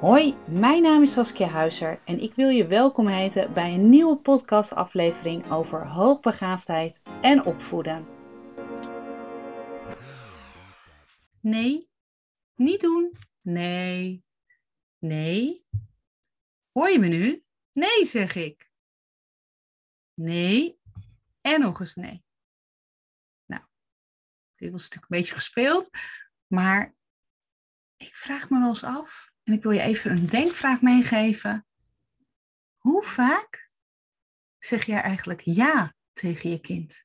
Hoi, mijn naam is Saskia Huizer en ik wil je welkom heten bij een nieuwe podcastaflevering over hoogbegaafdheid en opvoeden. Nee, niet doen. Nee, nee. Hoor je me nu? Nee, zeg ik. Nee en nog eens nee. Nou, dit was natuurlijk een beetje gespeeld, maar ik vraag me wel eens af en ik wil je even een denkvraag meegeven. Hoe vaak zeg jij eigenlijk ja tegen je kind?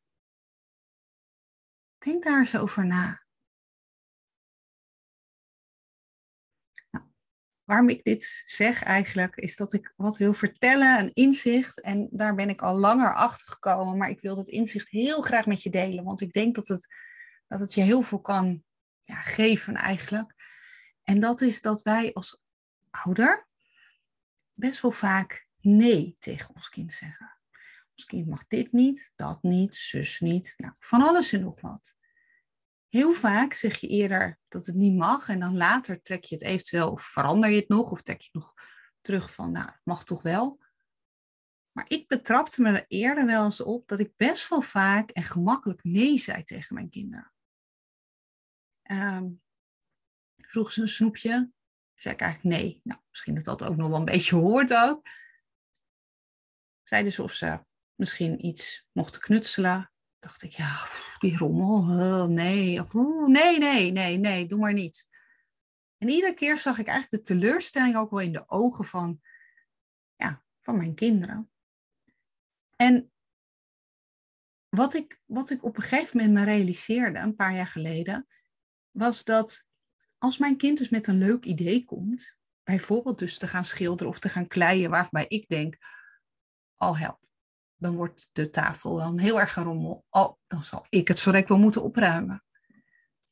Denk daar eens over na. Nou, waarom ik dit zeg eigenlijk, is dat ik wat wil vertellen, een inzicht. En daar ben ik al langer achter gekomen. Maar ik wil dat inzicht heel graag met je delen. Want ik denk dat het, dat het je heel veel kan ja, geven eigenlijk. En dat is dat wij als ouder best wel vaak nee tegen ons kind zeggen. Ons kind mag dit niet, dat niet, zus niet, nou, van alles en nog wat. Heel vaak zeg je eerder dat het niet mag en dan later trek je het eventueel of verander je het nog of trek je het nog terug van, nou, het mag toch wel. Maar ik betrapte me er eerder wel eens op dat ik best wel vaak en gemakkelijk nee zei tegen mijn kinderen. Um, vroeg ze een snoepje, zei ik eigenlijk nee. Nou, misschien dat dat ook nog wel een beetje hoort ook. Zeiden ze of ze misschien iets mochten knutselen. Dacht ik, ja, die rommel, nee. Nee, nee, nee, nee, doe maar niet. En iedere keer zag ik eigenlijk de teleurstelling ook wel in de ogen van, ja, van mijn kinderen. En wat ik, wat ik op een gegeven moment me realiseerde, een paar jaar geleden, was dat als mijn kind dus met een leuk idee komt, bijvoorbeeld dus te gaan schilderen of te gaan kleien, waarbij ik denk, al help, dan wordt de tafel dan heel erg gerommel. Oh, dan zal ik het zo direct wel moeten opruimen.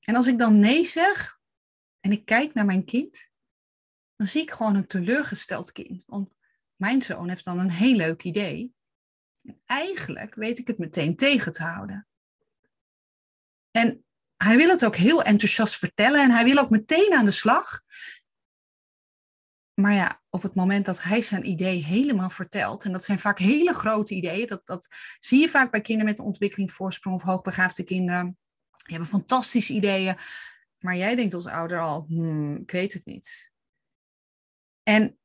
En als ik dan nee zeg en ik kijk naar mijn kind, dan zie ik gewoon een teleurgesteld kind. Want mijn zoon heeft dan een heel leuk idee. En eigenlijk weet ik het meteen tegen te houden. En hij wil het ook heel enthousiast vertellen en hij wil ook meteen aan de slag. Maar ja, op het moment dat hij zijn idee helemaal vertelt, en dat zijn vaak hele grote ideeën, dat, dat zie je vaak bij kinderen met een ontwikkeling voorsprong of hoogbegaafde kinderen. Die hebben fantastische ideeën, maar jij denkt als ouder al, hmm, ik weet het niet. En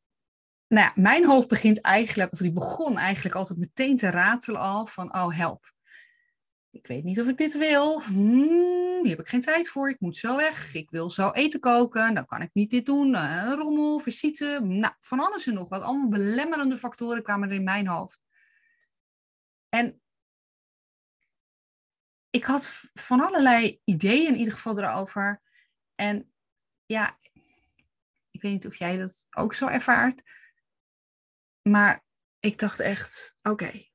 nou mijn hoofd begint eigenlijk, of die begon eigenlijk altijd meteen te ratelen al van, oh help, ik weet niet of ik dit wil. Hmm, hier heb ik geen tijd voor. Ik moet zo weg. Ik wil zo eten koken. Dan kan ik niet dit doen. Uh, rommel, visite. Nou, van alles en nog wat. Allemaal belemmerende factoren kwamen er in mijn hoofd. En ik had van allerlei ideeën in ieder geval erover. En ja, ik weet niet of jij dat ook zo ervaart. Maar ik dacht echt, oké,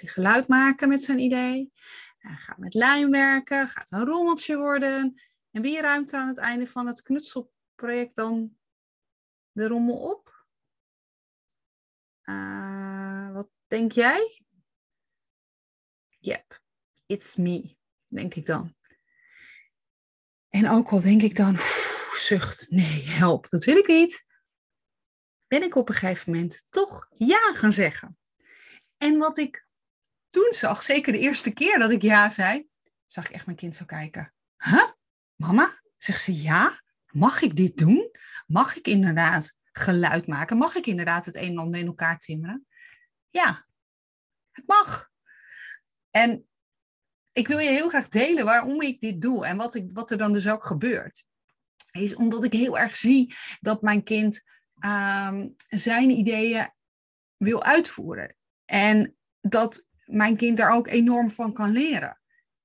Hij geluid maken met zijn idee? Hij gaat met lijm werken, gaat een rommeltje worden. En wie ruimt er aan het einde van het knutselproject dan de rommel op? Uh, wat denk jij? Yep, it's me, denk ik dan. En ook al denk ik dan, zucht, nee, help, dat wil ik niet. Ben ik op een gegeven moment toch ja gaan zeggen. En wat ik toen zag, zeker de eerste keer dat ik ja zei, zag ik echt mijn kind zo kijken. Huh? Mama? Zegt ze ja? Mag ik dit doen? Mag ik inderdaad geluid maken? Mag ik inderdaad het een en ander in elkaar timmeren? Ja, het mag. En ik wil je heel graag delen waarom ik dit doe en wat, ik, wat er dan dus ook gebeurt. Is omdat ik heel erg zie dat mijn kind ehm, zijn ideeën wil uitvoeren. En dat mijn kind daar ook enorm van kan leren.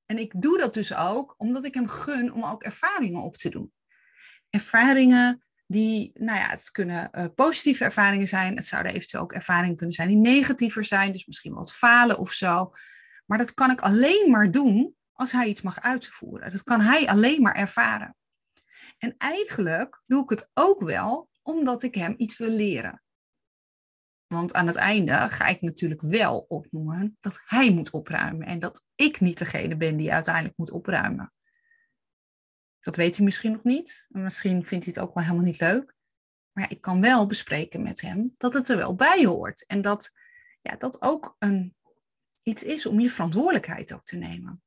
En ik doe dat dus ook omdat ik hem gun om ook ervaringen op te doen. Ervaringen die, nou ja, het kunnen uh, positieve ervaringen zijn. Het zouden eventueel ook ervaringen kunnen zijn die negatiever zijn. Dus misschien wat falen of zo. Maar dat kan ik alleen maar doen als hij iets mag uitvoeren. Dat kan hij alleen maar ervaren. En eigenlijk doe ik het ook wel omdat ik hem iets wil leren. Want aan het einde ga ik natuurlijk wel opnoemen dat hij moet opruimen en dat ik niet degene ben die uiteindelijk moet opruimen. Dat weet hij misschien nog niet. Misschien vindt hij het ook wel helemaal niet leuk. Maar ik kan wel bespreken met hem dat het er wel bij hoort. En dat ja, dat ook een, iets is om je verantwoordelijkheid ook te nemen.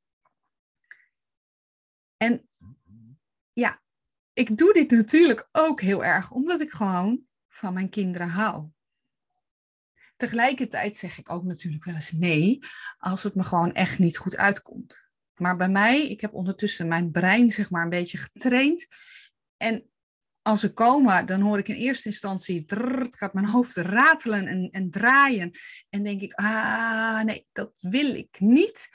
En ja, ik doe dit natuurlijk ook heel erg omdat ik gewoon van mijn kinderen hou. Tegelijkertijd zeg ik ook natuurlijk wel eens nee, als het me gewoon echt niet goed uitkomt. Maar bij mij, ik heb ondertussen mijn brein zeg maar een beetje getraind. En als ze komen, dan hoor ik in eerste instantie, gaat mijn hoofd ratelen en, en draaien. En denk ik, ah nee, dat wil ik niet.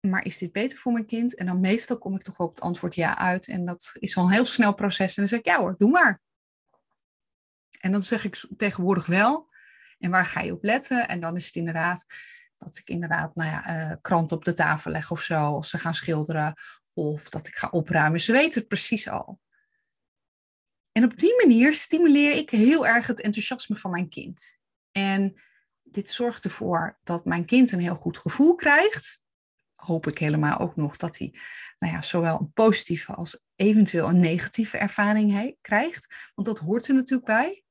Maar is dit beter voor mijn kind? En dan meestal kom ik toch op het antwoord ja uit. En dat is al een heel snel proces. En dan zeg ik, ja hoor, doe maar. En dan zeg ik tegenwoordig wel. En waar ga je op letten? En dan is het inderdaad dat ik inderdaad nou ja, uh, krant op de tafel leg of zo. Of ze gaan schilderen. Of dat ik ga opruimen. Ze weten het precies al. En op die manier stimuleer ik heel erg het enthousiasme van mijn kind. En dit zorgt ervoor dat mijn kind een heel goed gevoel krijgt. Hoop ik helemaal ook nog dat hij nou ja, zowel een positieve als eventueel een negatieve ervaring krijgt. Want dat hoort er natuurlijk bij.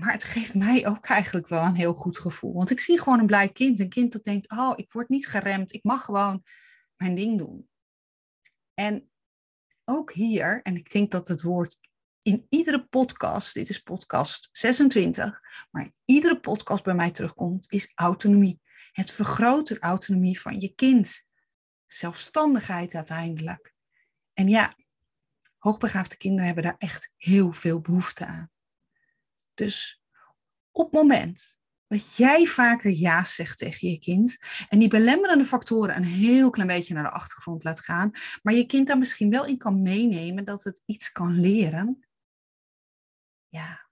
Maar het geeft mij ook eigenlijk wel een heel goed gevoel. Want ik zie gewoon een blij kind. Een kind dat denkt, oh, ik word niet geremd. Ik mag gewoon mijn ding doen. En ook hier, en ik denk dat het woord in iedere podcast, dit is podcast 26, maar in iedere podcast bij mij terugkomt, is autonomie. Het vergroot de autonomie van je kind. Zelfstandigheid uiteindelijk. En ja, hoogbegaafde kinderen hebben daar echt heel veel behoefte aan. Dus op het moment dat jij vaker ja zegt tegen je kind en die belemmerende factoren een heel klein beetje naar de achtergrond laat gaan, maar je kind daar misschien wel in kan meenemen dat het iets kan leren, ja,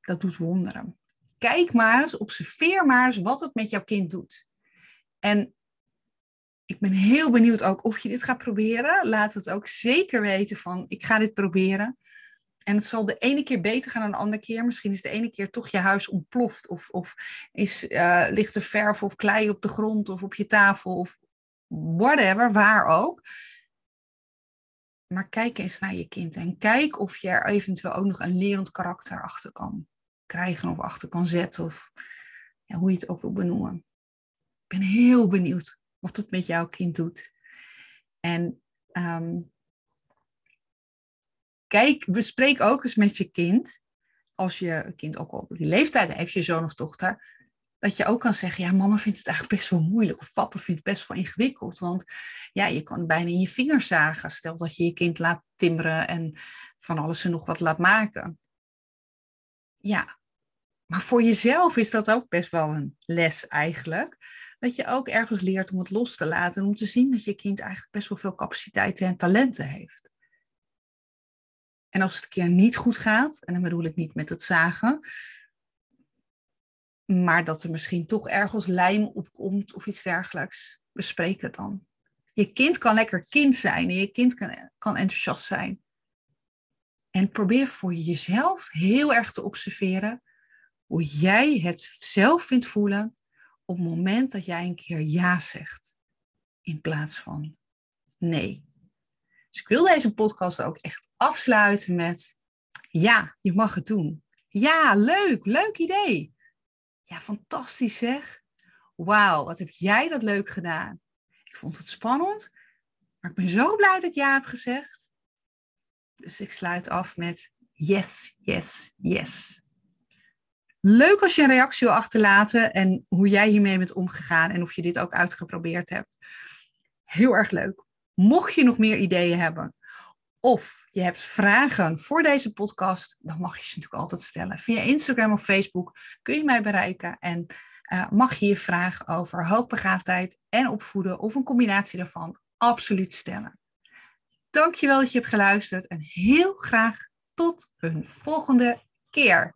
dat doet wonderen. Kijk maar eens, observeer maar eens wat het met jouw kind doet. En ik ben heel benieuwd ook of je dit gaat proberen. Laat het ook zeker weten van, ik ga dit proberen. En het zal de ene keer beter gaan dan de andere keer. Misschien is de ene keer toch je huis ontploft. Of, of is, uh, ligt er verf of klei op de grond of op je tafel. Of whatever, waar ook. Maar kijk eens naar je kind. En kijk of je er eventueel ook nog een lerend karakter achter kan krijgen. Of achter kan zetten. Of hoe je het ook wil benoemen. Ik ben heel benieuwd wat het met jouw kind doet. En um, kijk, bespreek ook eens met je kind, als je kind ook al die leeftijd heeft, je zoon of dochter, dat je ook kan zeggen, ja, mama vindt het eigenlijk best wel moeilijk of papa vindt het best wel ingewikkeld, want ja, je kan bijna in je vingers zagen. Stel dat je je kind laat timmeren en van alles en nog wat laat maken. Ja, maar voor jezelf is dat ook best wel een les eigenlijk. Dat je ook ergens leert om het los te laten en om te zien dat je kind eigenlijk best wel veel capaciteiten en talenten heeft. En als het een keer niet goed gaat, en dan bedoel ik niet met het zagen, maar dat er misschien toch ergens lijm opkomt of iets dergelijks, bespreek het dan. Je kind kan lekker kind zijn en je kind kan, kan enthousiast zijn. En probeer voor jezelf heel erg te observeren hoe jij het zelf vindt voelen op het moment dat jij een keer ja zegt in plaats van nee. Dus ik wil deze podcast ook echt afsluiten met, ja, je mag het doen. Ja, leuk, leuk idee. Ja, fantastisch zeg. Wauw, wat heb jij dat leuk gedaan. Ik vond het spannend, maar ik ben zo blij dat ik ja heb gezegd. Dus ik sluit af met yes, yes, yes. Leuk als je een reactie wil achterlaten en hoe jij hiermee bent omgegaan en of je dit ook uitgeprobeerd hebt. Heel erg leuk. Mocht je nog meer ideeën hebben of je hebt vragen voor deze podcast, dan mag je ze natuurlijk altijd stellen. Via Instagram of Facebook kun je mij bereiken en uh, mag je je vraag over hoogbegaafdheid en opvoeden of een combinatie daarvan absoluut stellen. Dankjewel dat je hebt geluisterd en heel graag tot een volgende keer.